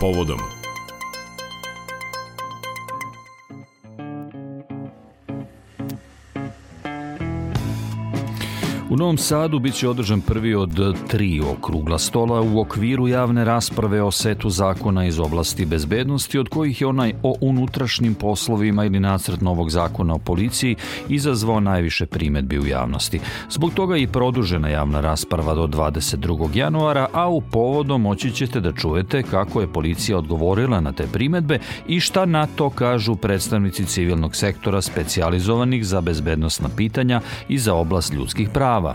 povodom U Novom Sadu biće održan prvi od tri okrugla stola u okviru javne rasprave o setu zakona iz oblasti bezbednosti, od kojih je onaj o unutrašnjim poslovima ili nacrt novog zakona o policiji izazvao najviše primetbi u javnosti. Zbog toga je i produžena javna rasprava do 22. januara, a u povodom moći ćete da čujete kako je policija odgovorila na te primetbe i šta na to kažu predstavnici civilnog sektora specijalizovanih za bezbednostna pitanja i za oblast ljudskih prava.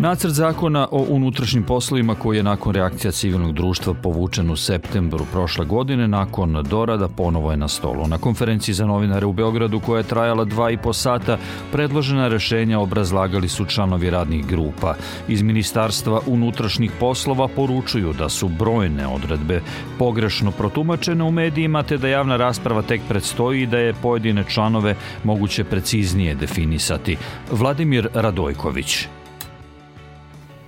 Nacrt zakona o unutrašnjim poslovima koji je nakon reakcija civilnog društva povučen u septembru prošle godine nakon dorada ponovo je na stolu. Na konferenciji za novinare u Beogradu koja je trajala dva i po sata predložena rešenja obrazlagali su članovi radnih grupa. Iz Ministarstva unutrašnjih poslova poručuju da su brojne odredbe pogrešno protumačene u medijima te da javna rasprava tek predstoji i da je pojedine članove moguće preciznije definisati. Vladimir Radojković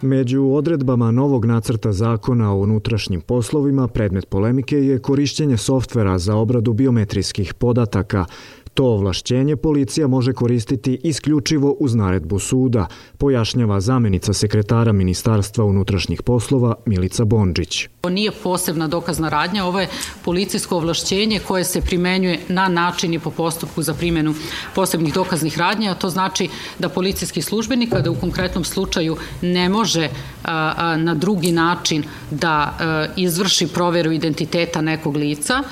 Među odredbama novog nacrta zakona o unutrašnjim poslovima predmet polemike je korišćenje softvera za obradu biometrijskih podataka, To ovlašćenje policija može koristiti isključivo uz naredbu suda, pojašnjava zamenica sekretara Ministarstva unutrašnjih poslova Milica Bondžić. Ovo nije posebna dokazna radnja, ovo je policijsko ovlašćenje koje se primenjuje na način i po postupku za primjenu posebnih dokaznih radnja, a to znači da policijski službenik, kada u konkretnom slučaju ne može na drugi način da izvrši proveru identiteta nekog lica,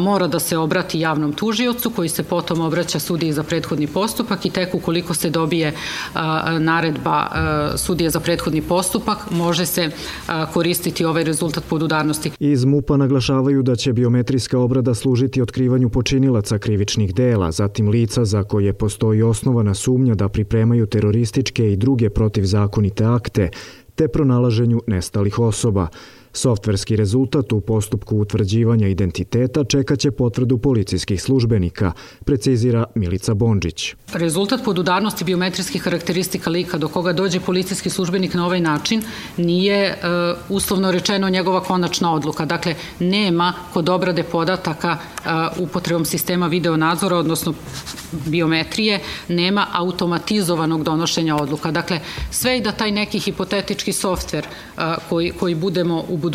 mora da se obrati javnom tužiocu koji se potom potom obraća sudiji za prethodni postupak i tek ukoliko se dobije naredba sudije za prethodni postupak, može se koristiti ovaj rezultat podudarnosti. Iz MUPA naglašavaju da će biometrijska obrada služiti otkrivanju počinilaca krivičnih dela, zatim lica za koje postoji osnovana sumnja da pripremaju terorističke i druge protivzakonite akte, te pronalaženju nestalih osoba. Softverski rezultat u postupku utvrđivanja identiteta čekaće potvrdu policijskih službenika, precizira Milica Bondžić. Rezultat podudarnosti biometrijskih karakteristika lika do koga dođe policijski službenik na ovaj način nije e, uslovno rečeno njegova konačna odluka. Dakle, nema kod obrade podataka e, upotrebom sistema videonadzora, odnosno biometrije, nema automatizovanog donošenja odluka. Dakle, sve i da taj neki hipotetički softver e, koji, koji budemo u budućnosti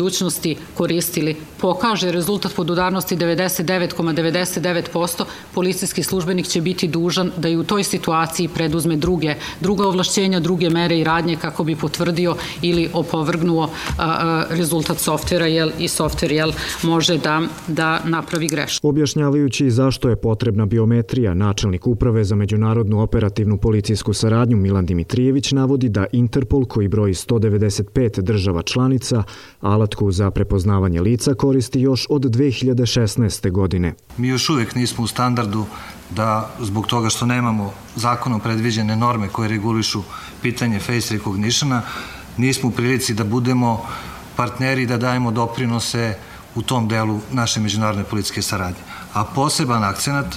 koristili pokaže rezultat podudarnosti 99,99%, policijski službenik će biti dužan da i u toj situaciji preduzme druge, druga ovlašćenja, druge mere i radnje kako bi potvrdio ili opovrgnuo a, a, rezultat softvera jel, i softver jel, može da, da napravi grešku. Objašnjavajući zašto je potrebna biometrija, načelnik Uprave za međunarodnu operativnu policijsku saradnju Milan Dimitrijević navodi da Interpol koji broji 195 država članica, ala alatku za prepoznavanje lica koristi još od 2016. godine. Mi još uvek nismo u standardu da zbog toga što nemamo zakonom predviđene norme koje regulišu pitanje face recognitiona, nismo u prilici da budemo partneri da dajemo doprinose u tom delu naše međunarodne politiske saradnje. A poseban akcenat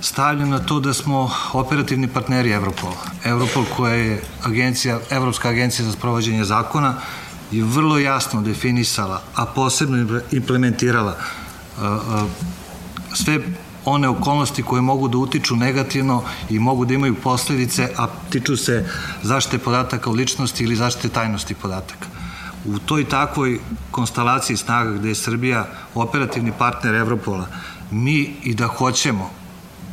stavljam na to da smo operativni partneri Evropola. Evropol koja je agencija, Evropska agencija za sprovođenje zakona je vrlo jasno definisala, a posebno implementirala sve one okolnosti koje mogu da utiču negativno i mogu da imaju posledice, a tiču se zaštite podataka o ličnosti ili zaštite tajnosti podataka. U toj takvoj konstalaciji snaga gde je Srbija operativni partner Evropola, mi i da hoćemo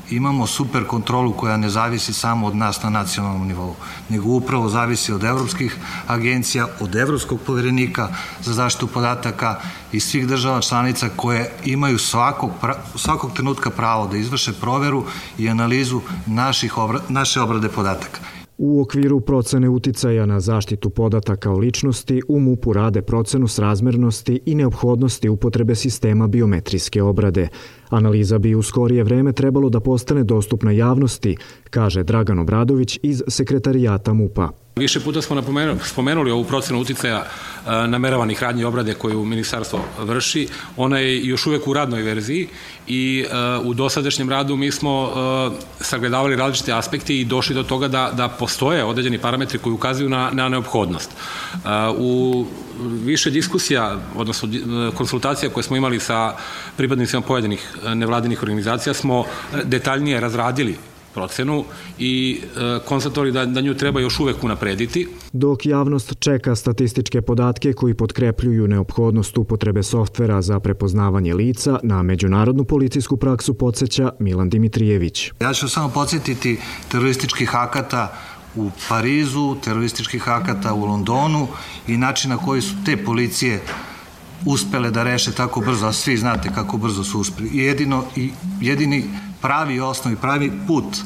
imamo super kontrolu koja ne zavisi samo od nas na nacionalnom nivou, nego upravo zavisi od evropskih agencija, od evropskog poverenika za zaštitu podataka i svih država članica koje imaju svakog, svakog trenutka pravo da izvrše proveru i analizu naših obra, naše obrade podataka. U okviru procene uticaja na zaštitu podataka o ličnosti u MUP-u rade procenu srazmernosti i neophodnosti upotrebe sistema biometrijske obrade. Analiza bi u skorije vreme trebalo da postane dostupna javnosti, kaže Dragan Obradović iz sekretarijata MUP-a. Više puta smo spomenuli ovu procenu uticaja e, nameravanih radnje obrade koju ministarstvo vrši. Ona je još uvek u radnoj verziji i e, u dosadašnjem radu mi smo e, sagledavali različite aspekte i došli do toga da, da postoje određeni parametri koji ukazuju na, na neophodnost. U više diskusija, odnosno konsultacija koje smo imali sa pripadnicima pojedinih nevladinih organizacija smo detaljnije razradili procenu i e, konstatovali da, da nju treba još uvek unaprediti. Dok javnost čeka statističke podatke koji potkrepljuju neophodnost upotrebe softvera za prepoznavanje lica, na međunarodnu policijsku praksu podsjeća Milan Dimitrijević. Ja ću samo podsjetiti terorističkih akata u Parizu, terorističkih akata u Londonu i način na koji su te policije uspele da reše tako brzo, a svi znate kako brzo su uspeli. I jedino, i jedini pravi osnov i pravi put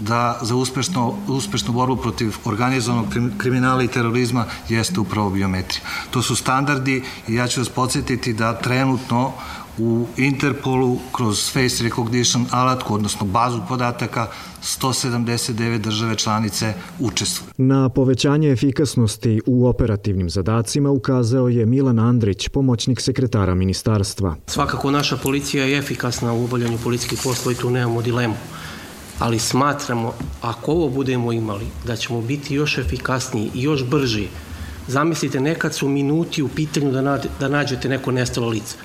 da za uspešno, uspešnu borbu protiv organizovanog kriminala i terorizma jeste upravo biometrija. To su standardi i ja ću vas podsjetiti da trenutno u Interpolu kroz face recognition alatku, odnosno bazu podataka, 179 države članice učestvuju. Na povećanje efikasnosti u operativnim zadacima ukazao je Milan Andrić, pomoćnik sekretara ministarstva. Svakako naša policija je efikasna u obavljanju policijskih poslova i tu nemamo dilemu. Ali smatramo, ako ovo budemo imali, da ćemo biti još efikasniji i još brži. Zamislite, nekad su minuti u pitanju da, da nađete neko nestalo lice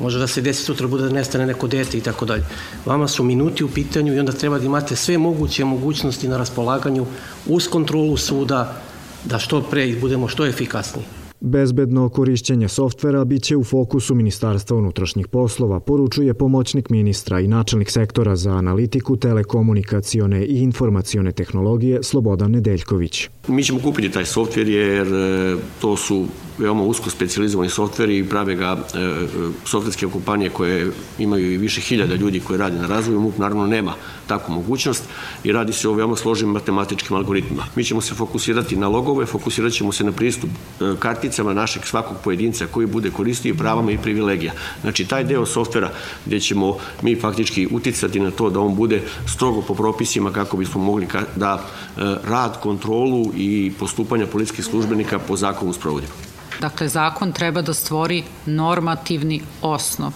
Može da se desi sutra bude da nestane neko dete i tako dalje. Vama su minuti u pitanju i onda treba da imate sve moguće mogućnosti na raspolaganju uz kontrolu suda da što pre budemo što efikasniji. Bezbedno korišćenje softvera biće u fokusu Ministarstva unutrašnjih poslova, poručuje pomoćnik ministra i načelnik sektora za analitiku, telekomunikacione i informacione tehnologije Slobodan Nedeljković. Mi ćemo kupiti taj softver jer e, to su veoma usko specializovani softveri i prave ga e, softverske kompanije koje imaju i više hiljada ljudi koji rade na razvoju. MUP naravno nema takvu mogućnost i radi se o veoma složenim matematičkim algoritmima. Mi ćemo se fokusirati na logove, fokusirat ćemo se na pristup e, karticama našeg svakog pojedinca koji bude koristio i pravama i privilegija. Znači, taj deo softvera gde ćemo mi faktički uticati na to da on bude strogo po propisima kako bismo mogli da e, rad, kontrolu i postupanja policijskih službenika po zakonu sprovodimo. Dakle, zakon treba da stvori normativni osnov.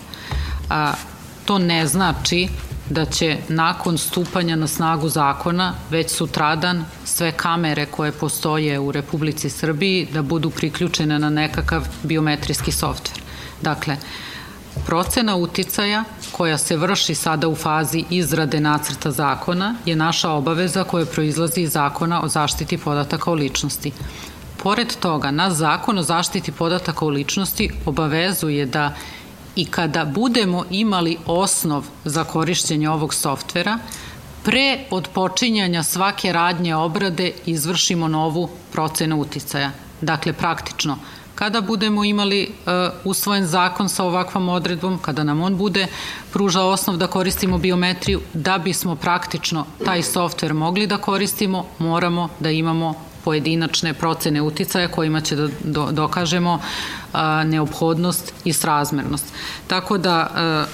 A, to ne znači da će nakon stupanja na snagu zakona već sutradan sve kamere koje postoje u Republici Srbiji da budu priključene na nekakav biometrijski softver. Dakle, procena uticaja koja se vrši sada u fazi izrade nacrta zakona je naša obaveza koja proizlazi iz zakona o zaštiti podataka o ličnosti. Pored toga, nas zakon o zaštiti podataka o ličnosti obavezuje da i kada budemo imali osnov za korišćenje ovog softvera, pre odpočinjanja svake radnje obrade izvršimo novu procenu uticaja. Dakle, praktično, kada budemo imali uh, usvojen zakon sa ovakvom odredbom, kada nam on bude pružao osnov da koristimo biometriju, da bismo praktično taj softver mogli da koristimo, moramo da imamo pojedinačne procene uticaja kojima će da do, dokažemo neophodnost i srazmernost. Tako da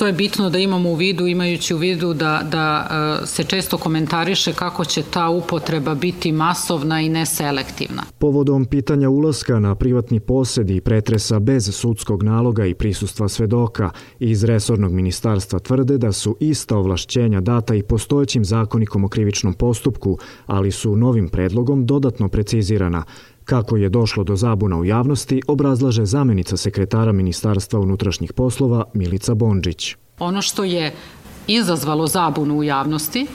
to je bitno da imamo u vidu, imajući u vidu da, da e, se često komentariše kako će ta upotreba biti masovna i neselektivna. Povodom pitanja ulaska na privatni posed i pretresa bez sudskog naloga i prisustva svedoka, iz Resornog ministarstva tvrde da su ista ovlašćenja data i postojećim zakonikom o krivičnom postupku, ali su novim predlogom dodatno precizirana, Kako je došlo do zabuna u javnosti, obrazlaže zamenica sekretara Ministarstva unutrašnjih poslova Milica Bondžić. Ono što je izazvalo zabunu u javnosti,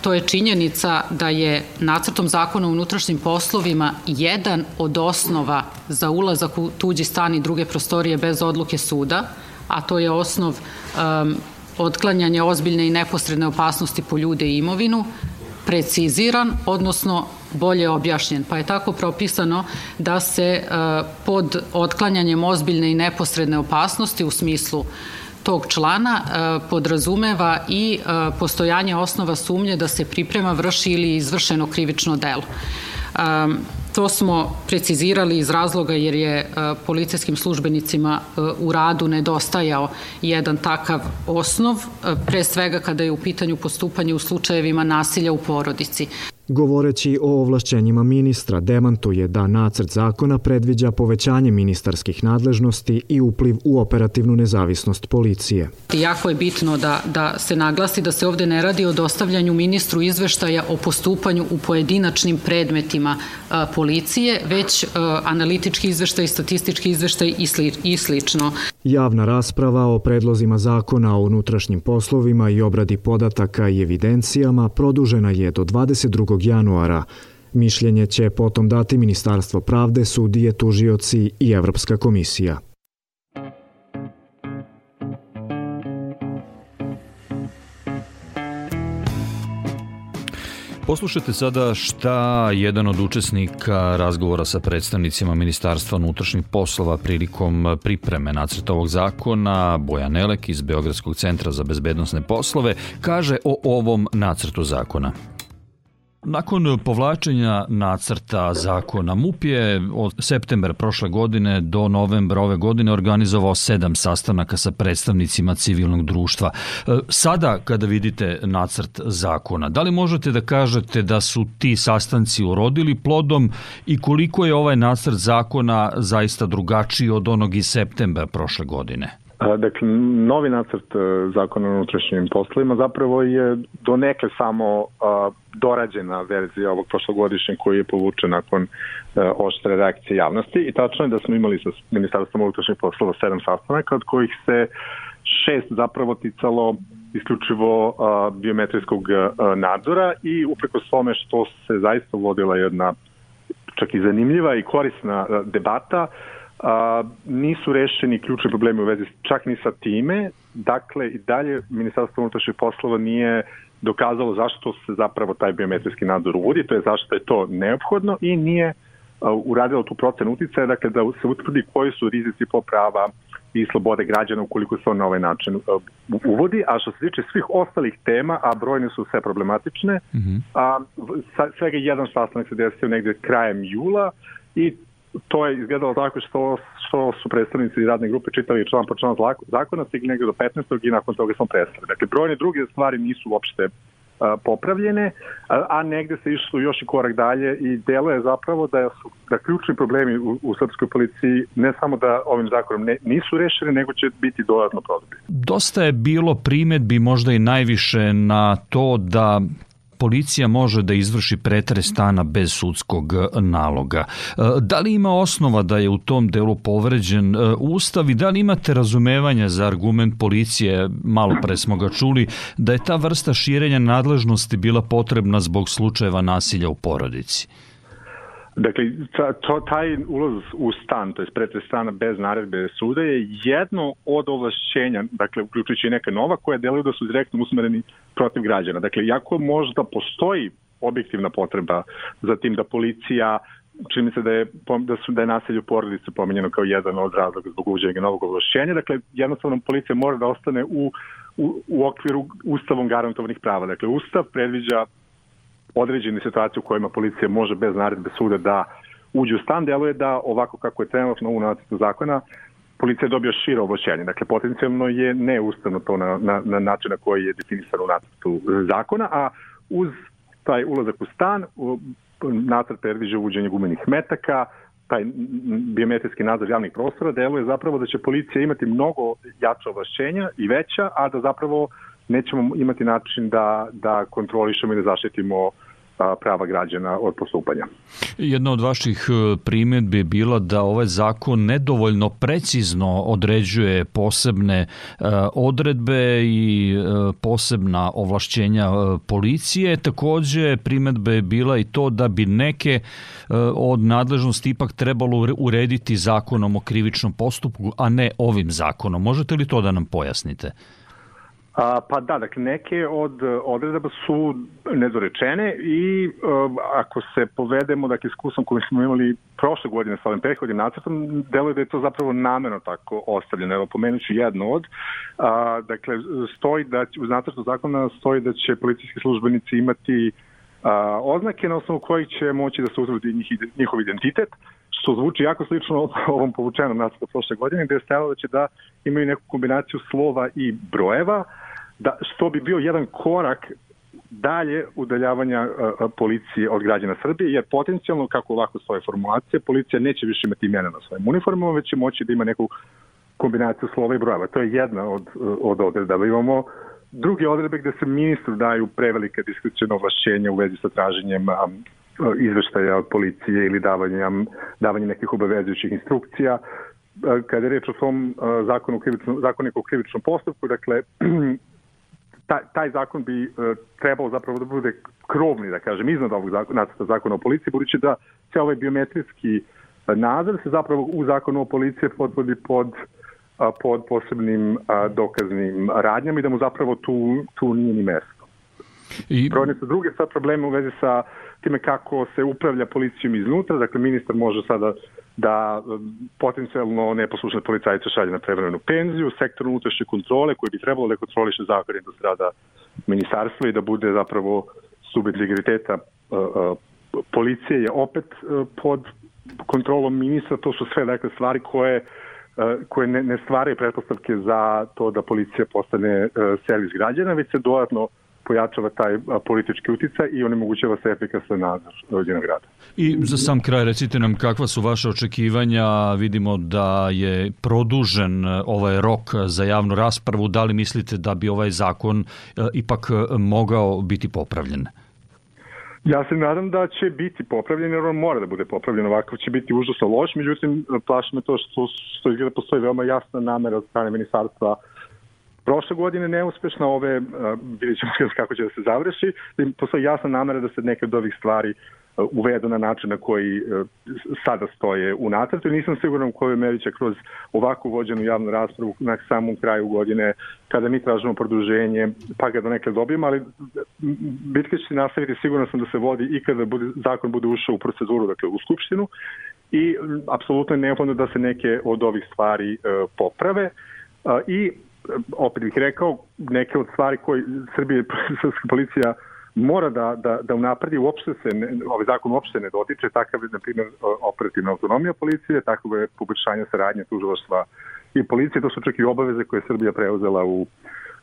to je činjenica da je nacrtom zakona o unutrašnjim poslovima jedan od osnova za ulazak u tuđi stan i druge prostorije bez odluke suda, a to je osnov um, otklanjanje ozbiljne i neposredne opasnosti po ljude i imovinu, preciziran, odnosno bolje objašnjen. Pa je tako propisano da se e, pod otklanjanjem ozbiljne i neposredne opasnosti u smislu tog člana e, podrazumeva i e, postojanje osnova sumnje da se priprema, vrši ili izvršeno krivično delo. To smo precizirali iz razloga jer je policijskim službenicima u radu nedostajao jedan takav osnov, pre svega kada je u pitanju postupanje u slučajevima nasilja u porodici. Govoreći o ovlašćenjima ministra, demantuje da nacrt zakona predviđa povećanje ministarskih nadležnosti i upliv u operativnu nezavisnost policije. Jako je bitno da, da se naglasi da se ovde ne radi o dostavljanju ministru izveštaja o postupanju u pojedinačnim predmetima a, policije, već a, analitički izveštaj, statistički izveštaj i, sli, i slično. Javna rasprava o predlozima zakona o unutrašnjim poslovima i obradi podataka i evidencijama produžena je do 22. januara. Mišljenje će potom dati Ministarstvo pravde, sudije, tužioci i Evropska komisija. Poslušajte sada šta jedan od učesnika razgovora sa predstavnicima Ministarstva unutrašnjih poslova prilikom pripreme nacrta ovog zakona, Bojan Elek iz Beogradskog centra za bezbednostne poslove, kaže o ovom nacrtu zakona. Nakon povlačenja nacrta zakona MUP je od septembra prošle godine do novembra ove godine organizovao sedam sastanaka sa predstavnicima civilnog društva. E, sada kada vidite nacrt zakona, da li možete da kažete da su ti sastanci urodili plodom i koliko je ovaj nacrt zakona zaista drugačiji od onog iz septembra prošle godine? Dakle, novi nacrt e, zakona o unutrašnjim poslovima zapravo je do neke samo dorađena verzija ovog prošlogodišnjeg koji je povučen nakon e, oštre reakcije javnosti. I tačno je da smo imali sa Ministarstvom unutrašnjih poslova sedam sastanaka od kojih se šest zapravo ticalo isključivo biometrijskog nadzora i upreko tome što se zaista uvodila jedna čak i zanimljiva i korisna debata, a, nisu rešeni ključni problemi u vezi čak ni sa time. Dakle, i dalje Ministarstvo unutrašnjih poslova nije dokazalo zašto se zapravo taj biometrijski nadzor uvodi, to je zašto je to neophodno i nije uradilo tu procenu uticaja, dakle da se utvrdi koji su rizici po prava i slobode građana ukoliko se on na ovaj način uvodi, a što se tiče svih ostalih tema, a brojne su sve problematične, mm -hmm. a, svega jedan sastanak se desio negde krajem jula i to je izgledalo tako što, što su predstavnici radne grupe čitali član po član zakona, stigli negde do 15. i nakon toga smo prestali. Dakle, brojne druge stvari nisu uopšte popravljene, a, a negde se išlo još i korak dalje i delo je zapravo da su da ključni problemi u, u srpskoj policiji ne samo da ovim zakonom ne, nisu rešeni, nego će biti dodatno produbljeni. Dosta je bilo primetbi možda i najviše na to da policija može da izvrši pretres stana bez sudskog naloga. E, da li ima osnova da je u tom delu povređen e, ustav i da li imate razumevanja za argument policije, malo pre smo ga čuli, da je ta vrsta širenja nadležnosti bila potrebna zbog slučajeva nasilja u porodici? Dakle, to, taj ulaz u stan, to je pretres stana bez naredbe suda je jedno od ovlašćenja, dakle, uključujući neka nova, koja deluju da su direktno usmereni protiv građana. Dakle, jako možda postoji objektivna potreba za tim da policija čini se da je, da, su, da je nasilje u pomenjeno kao jedan od razloga zbog uvođenja novog ovlašćenja. Dakle, jednostavno policija mora da ostane u, u, u okviru ustavom garantovanih prava. Dakle, ustav predviđa određene situacije u kojima policija može bez naredbe suda da uđe u stan, deluje da ovako kako je trenutno u nacrtu zakona, policija je dobio širo oboćenje. Dakle, potencijalno je neustavno to na, na, na način na koji je definisano u nacrtu zakona, a uz taj ulazak u stan, nacrt predviđa uvođenje gumenih metaka, taj biometrijski nadzor javnih prostora deluje zapravo da će policija imati mnogo jača ovlašćenja i veća, a da zapravo nećemo imati način da, da kontrolišemo i da zaštitimo prava građana od postupanja. Jedna od vaših e, primetbi je bila da ovaj zakon nedovoljno precizno određuje posebne e, odredbe i e, posebna ovlašćenja policije. Takođe, primetba je bila i to da bi neke od nadležnosti ipak trebalo urediti zakonom o krivičnom postupku, a ne ovim zakonom. Možete li to da nam pojasnite? A, pa da, dakle, neke od odredaba su nedorečene i a, ako se povedemo, dakle, iskustvom koji smo imali prošle godine sa ovim prethodnim nacrtom, deluje da je to zapravo nameno tako ostavljeno. Evo, pomenuću jedno od. A, dakle, stoji da, uz nacrtu zakona stoji da će policijski službenici imati a, oznake na osnovu kojih će moći da se utvrdi njih, njihov identitet, što zvuči jako slično ovom povučenom nacrtu prošle godine, gde je stajalo da će da imaju neku kombinaciju slova i brojeva, da, što bi bio jedan korak dalje udaljavanja policije od građana Srbije, jer potencijalno, kako ovako stoje formulacije, policija neće više imati imena na svojim uniformama, već će moći da ima neku kombinaciju slova i brojeva. To je jedna od, od odredaba. Imamo druge odredbe gde se ministru daju prevelike diskrecijne ovlašćenja u vezi sa traženjem izveštaja od policije ili davanje, davanje nekih obavezujućih instrukcija. Kada je reč o svom zakonu krivičnom, zakoniku o krivičnom postupku, dakle, taj, taj zakon bi uh, trebao zapravo da bude krovni, da kažem, iznad ovog nacrta zakona o policiji, budući da se ovaj biometrijski nadzor se zapravo u zakonu o policiji podvodi pod pod posebnim dokaznim radnjama i da mu zapravo tu, tu nije ni mesto. I... Brojne su druge sad probleme u vezi sa time kako se upravlja policijom iznutra, dakle ministar može sada da potencijalno neposlušne policajce šalje na prevremenu penziju, sektor unutrašnje kontrole koji bi trebalo da kontroliše zakonitost rada ministarstva i da bude zapravo subjekt legaliteta policije je opet pod kontrolom ministra, to su sve dakle stvari koje koje ne, ne stvaraju pretpostavke za to da policija postane servis građana, već se dodatno pojačava taj politički uticaj i onemogućava se efikasan nadzor odjenog grada. I za sam kraj recite nam kakva su vaše očekivanja, vidimo da je produžen ovaj rok za javnu raspravu, da li mislite da bi ovaj zakon ipak mogao biti popravljen? Ja se nadam da će biti popravljen, jer on mora da bude popravljen, ovako će biti užasno loš, međutim, plaši me to što, što izgleda postoji veoma jasna namera od strane ministarstva prošle godine neuspešna, ove vidjet ćemo kako će da se završi, postoji jasna namera da se neke od ovih stvari uvedu na način na koji sada stoje u nacrtu. I nisam siguran u kojoj meri će kroz ovako vođenu javnu raspravu na samom kraju godine kada mi tražimo produženje pa ga do neke dobijemo, ali bitka će nastaviti. Sigurno sam da se vodi i kada bude, zakon bude ušao u proceduru, dakle u Skupštinu. I apsolutno je neophodno da se neke od ovih stvari poprave. I opet bih rekao, neke od stvari koje Srbije, srpska policija mora da, da, da unapredi, uopšte se, ne, ovaj zakon uopšte ne dotiče, takav je, na primjer, operativna autonomija policije, takav je poboljšanje saradnje tužilaštva i policije, to su čak i obaveze koje je Srbija preuzela u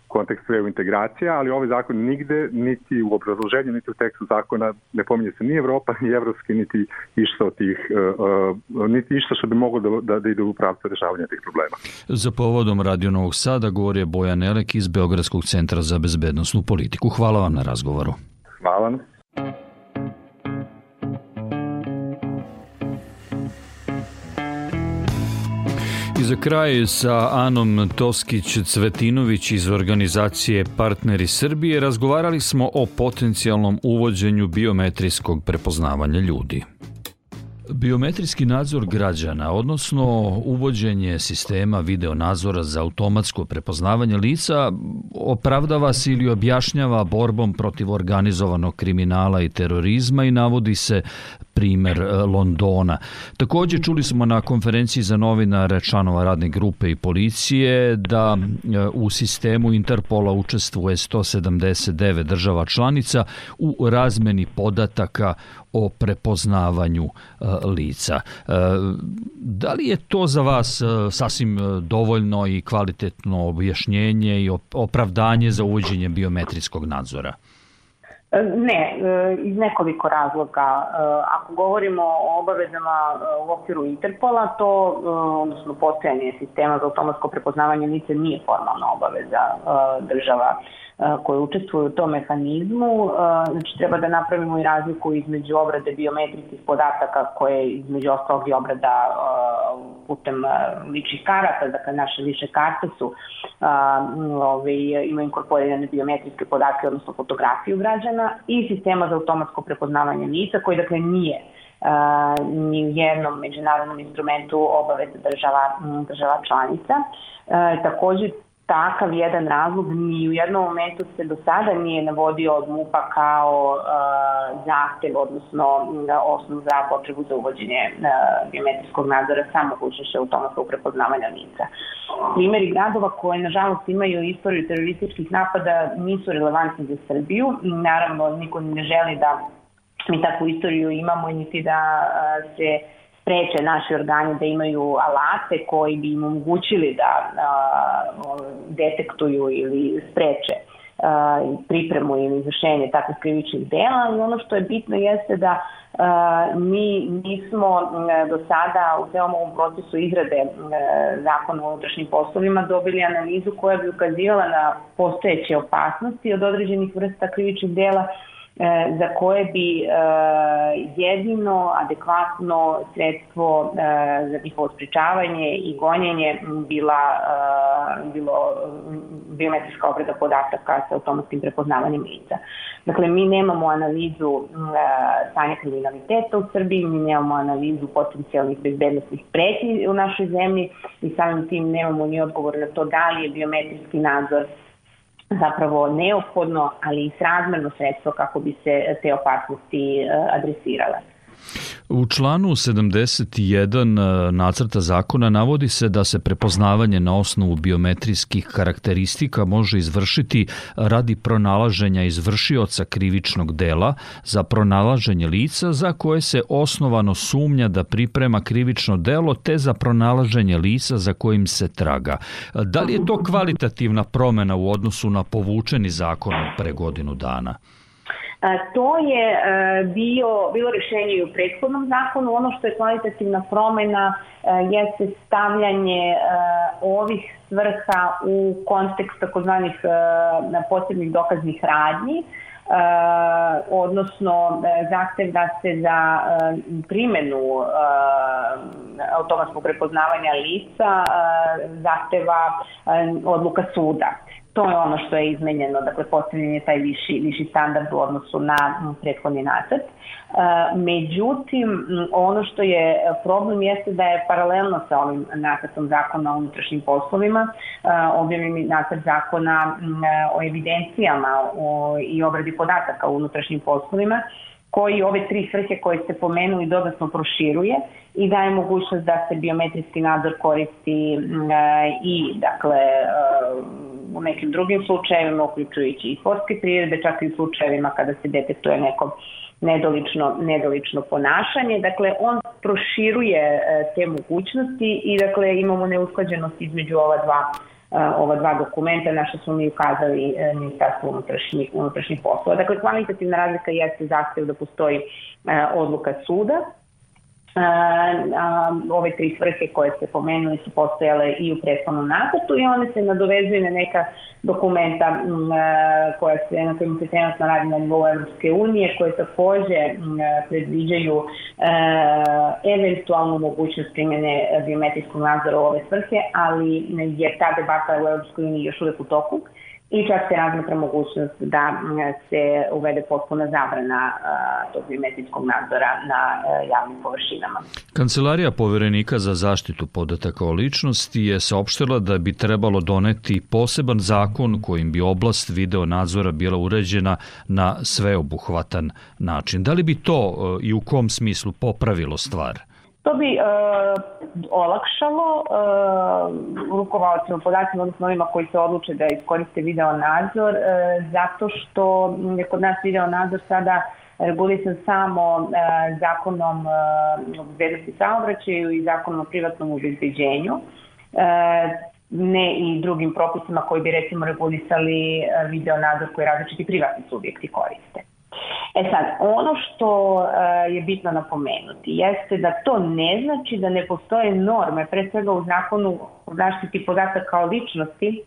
kontekstu EU integracija, ali ovaj zakon nigde, niti u obrazloženju, niti u tekstu zakona ne pominje se ni Evropa, ni evropski, niti išta od tih, uh, uh, niti išta što bi moglo da, da, da ide u pravcu rešavanja tih problema. Za povodom Radio Novog Sada govori Bojan Elek iz Beogradskog centra za bezbednostnu politiku. Hvala vam na razgovoru. Hvala. I za kraj sa Anom Toskić-Cvetinović iz organizacije Partneri Srbije razgovarali smo o potencijalnom uvođenju biometrijskog prepoznavanja ljudi. Biometrijski nadzor građana, odnosno uvođenje sistema video nadzora za automatsko prepoznavanje lica, opravdava se ili objašnjava borbom protiv organizovanog kriminala i terorizma i navodi se primer e, Londona. Takođe čuli smo na konferenciji za novinare članova radne grupe i policije da e, u sistemu Interpola učestvuje 179 država članica u razmeni podataka o prepoznavanju e, lica. Da li je to za vas sasvim dovoljno i kvalitetno objašnjenje i opravdanje za uvođenje biometrijskog nadzora? Ne, iz nekoliko razloga. Ako govorimo o obavezama u okviru Interpola, to, odnosno postojanje sistema za automatsko prepoznavanje lice nije formalna obaveza država koje učestvuju u tom mehanizmu. Znači, treba da napravimo i razliku između obrade biometrijskih podataka koje između ostalog i obrada putem ličnih karata, dakle naše lične karte su ove, imaju inkorporirane biometrijske podatke, odnosno fotografiju građana i sistema za automatsko prepoznavanje lica koji dakle nije ni u jednom međunarodnom instrumentu obaveza država, država članica. Uh, takođe, takav jedan razlog ni u jednom momentu se do sada nije navodio od MUPA kao uh, zahtev, odnosno osnov za potrebu za uvođenje uh, biometrijskog nadzora samo učešća automatskog prepoznavanja lica. Primeri gradova koje nažalost imaju istoriju terorističkih napada nisu relevantni za Srbiju. Naravno, niko ne želi da mi takvu istoriju imamo, niti da uh, se spreče naši organi da imaju alate koji bi im omogućili da a, detektuju ili spreče pripremu ili izvršenje takvih krivičnih dela, ali ono što je bitno jeste da mi nismo do sada u celom ovom procesu izrade zakona o unutrašnjim poslovima dobili analizu koja bi ukazivala na postojeće opasnosti od određenih vrsta krivičnih dela za koje bi e, jedino adekvatno sredstvo e, za njihovo spričavanje i gonjenje bila, bilo biometrijska obrada podataka sa automatskim prepoznavanjem lica. Dakle, mi nemamo analizu stanja kriminaliteta u Srbiji, mi nemamo analizu potencijalnih bezbednostnih pretnji u našoj zemlji i samim tim nemamo ni odgovor na to da li je biometrijski nadzor zapravo neophodno, ali i srazmerno sredstvo kako bi se te opasnosti e, adresirale. U članu 71 e, nacrta zakona navodi se da se prepoznavanje na osnovu biometrijskih karakteristika može izvršiti radi pronalaženja izvršioca krivičnog dela za pronalaženje lica za koje se osnovano sumnja da priprema krivično delo te za pronalaženje lica za kojim se traga. Da li je to kvalitativna promena u odnosu na povučeni zakon pre godinu dana? To je e, bio, bilo rešenje i u prethodnom zakonu. Ono što je kvalitativna promena e, jeste stavljanje e, ovih svrha u kontekst takozvanih posebnih dokaznih radnji, odnosno zahtev da se za primenu automatskog prepoznavanja lica zahteva odluka suda. To je ono što je izmenjeno, dakle postavljen je taj viši, viši standard u odnosu na prethodni nacrt. E, međutim, ono što je problem jeste da je paralelno sa ovim nacrtom zakona o unutrašnjim poslovima e, objavljen nacrt zakona o evidencijama o, i obradi podataka u unutrašnjim poslovima koji ove tri svrhe koje ste pomenuli dodatno proširuje i daje mogućnost da se biometrijski nadzor koristi e, i dakle u nekim drugim slučajevima, uključujući i sportske prirode, čak i u slučajevima kada se detektuje neko nedolično, nedolično ponašanje. Dakle, on proširuje e, te mogućnosti i dakle imamo neusklađenost između ova dva e, ova dva dokumenta, naše smo mi ukazali e, Ministarstvo unutrašnjih, unutrašnjih poslova. Dakle, kvalitativna razlika jeste zahtev da postoji odluka suda, ove tri svrhe koje ste pomenuli su postojale i u prethodnom nacrtu i one se nadovezuju na neka dokumenta m, koja se, na kojima se trenutno radi na nivou Evropske unije, koje takođe m, predviđaju e, eventualnu mogućnost primjene biometrijskog nadzora u ove svrhe, ali je ta debata u Evropskoj uniji još uvek u toku i čak se razmatra mogućnost da se uvede potpuna zabrana tog biometrijskog nadzora na javnim površinama. Kancelarija poverenika za zaštitu podataka o ličnosti je saopštila da bi trebalo doneti poseban zakon kojim bi oblast video nadzora bila uređena na sveobuhvatan način. Da li bi to i u kom smislu popravilo stvar? To bi uh, olakšalo uh, rukovalcima podacima, odnosno onima koji se odluče da iskoriste video nadzor, uh, zato što je kod nas video nadzor sada regulisan samo uh, zakonom uh, o bezbednosti saobraćaju i zakonom o privatnom obezbeđenju. Uh, ne i drugim propisima koji bi recimo regulisali video nadzor koji različiti privatni subjekti koriste. E sad, ono što uh, je bitno napomenuti jeste da to ne znači da ne postoje norme, pre svega u zakonu o zaštiti podataka o ličnosti,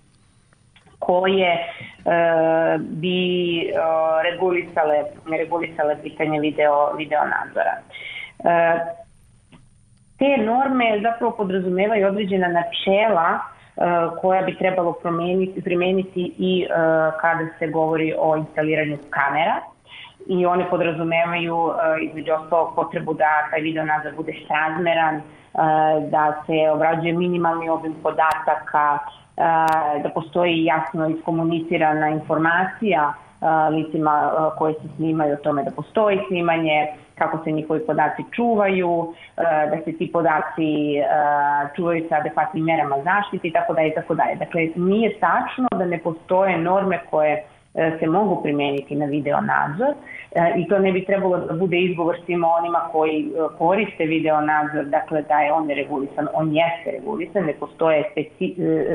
koje uh, bi uh, regulisale, regulisale pitanje video, video nadzora. Uh, te norme zapravo podrazumevaju određena načela koja bi trebalo promeniti, primeniti i kada se govori o instaliranju kamera i one podrazumevaju uh, između ostalog potrebu da taj video nadzor bude srazmeran, uh, da se obrađuje minimalni obim podataka, uh, da postoji jasno iskomunicirana informacija licima koje se snimaju o tome da postoji snimanje, kako se njihovi podaci čuvaju, da se ti podaci čuvaju sa adekvatnim merama zaštite i tako dalje i tako dalje. Dakle, nije tačno da ne postoje norme koje E, se mogu primeniti na video nadzor e, i to ne bi trebalo da bude izgovor svima onima koji e, koriste video nadzor, dakle da je on regulisan, on jeste regulisan, ne postoje speci,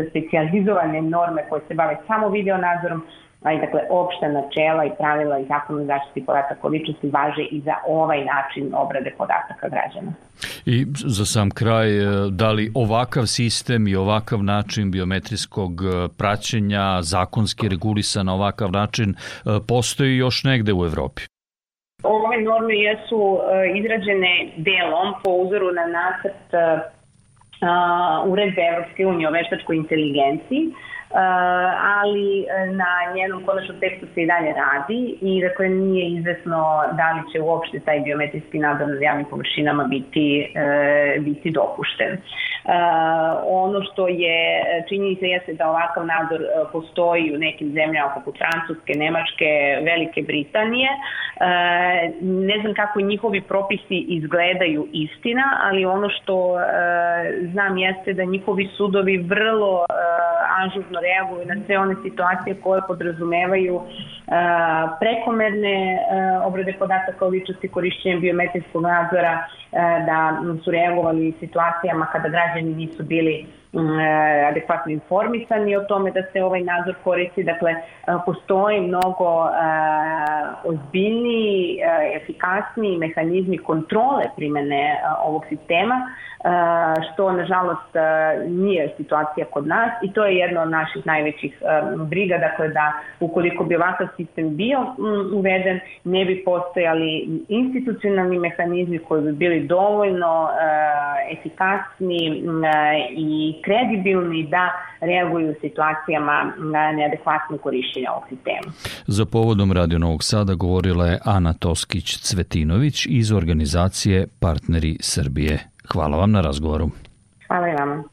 specializovane norme koje se bave samo video nadzorom, ali dakle opšta načela i pravila i zakon o zaštiti podataka o ličnosti važe i za ovaj način obrade podataka građana. I za sam kraj, e, da li ovakav sistem i ovakav način biometrijskog e, praćenja, zakonski regulisan na ovakav način, e, postoji još negde u Evropi? Ove norme jesu izrađene delom po uzoru na nacrt uredbe Evropske unije o veštačkoj inteligenciji, ali e, na njenom konačnom tekstu se i dalje radi i dakle nije izvesno da li će uopšte taj biometrijski nadzor nad javnim površinama biti, e, biti dopušten. Ono što je činjenica jeste da ovakav nadzor postoji u nekim zemljama poput Francuske, Nemačke, Velike Britanije. Ne znam kako njihovi propisi izgledaju istina, ali ono što znam jeste da njihovi sudovi vrlo ažurno reaguju na sve one situacije koje podrazumevaju prekomerne obrade podataka o ličnosti korišćenjem biometrijskog nadzora, da su reagovali situacijama kada građani nisu bili adekvatno informisani o tome da se ovaj nadzor koristi. Dakle, postoji mnogo ozbiljniji, efikasniji mehanizmi kontrole primene ovog sistema što nažalost nije situacija kod nas i to je jedna od naših najvećih briga, dakle da ukoliko bi ovakav sistem bio uveden, ne bi postojali institucionalni mehanizmi koji bi bili dovoljno efikasni i kredibilni da reaguju u situacijama na neadekvatno korišćenje ovog sistema. Za povodom Radio Novog Sada govorila je Ana Toskić-Cvetinović iz organizacije Partneri Srbije. Hvala vam na razgovoru. Hvala i vama.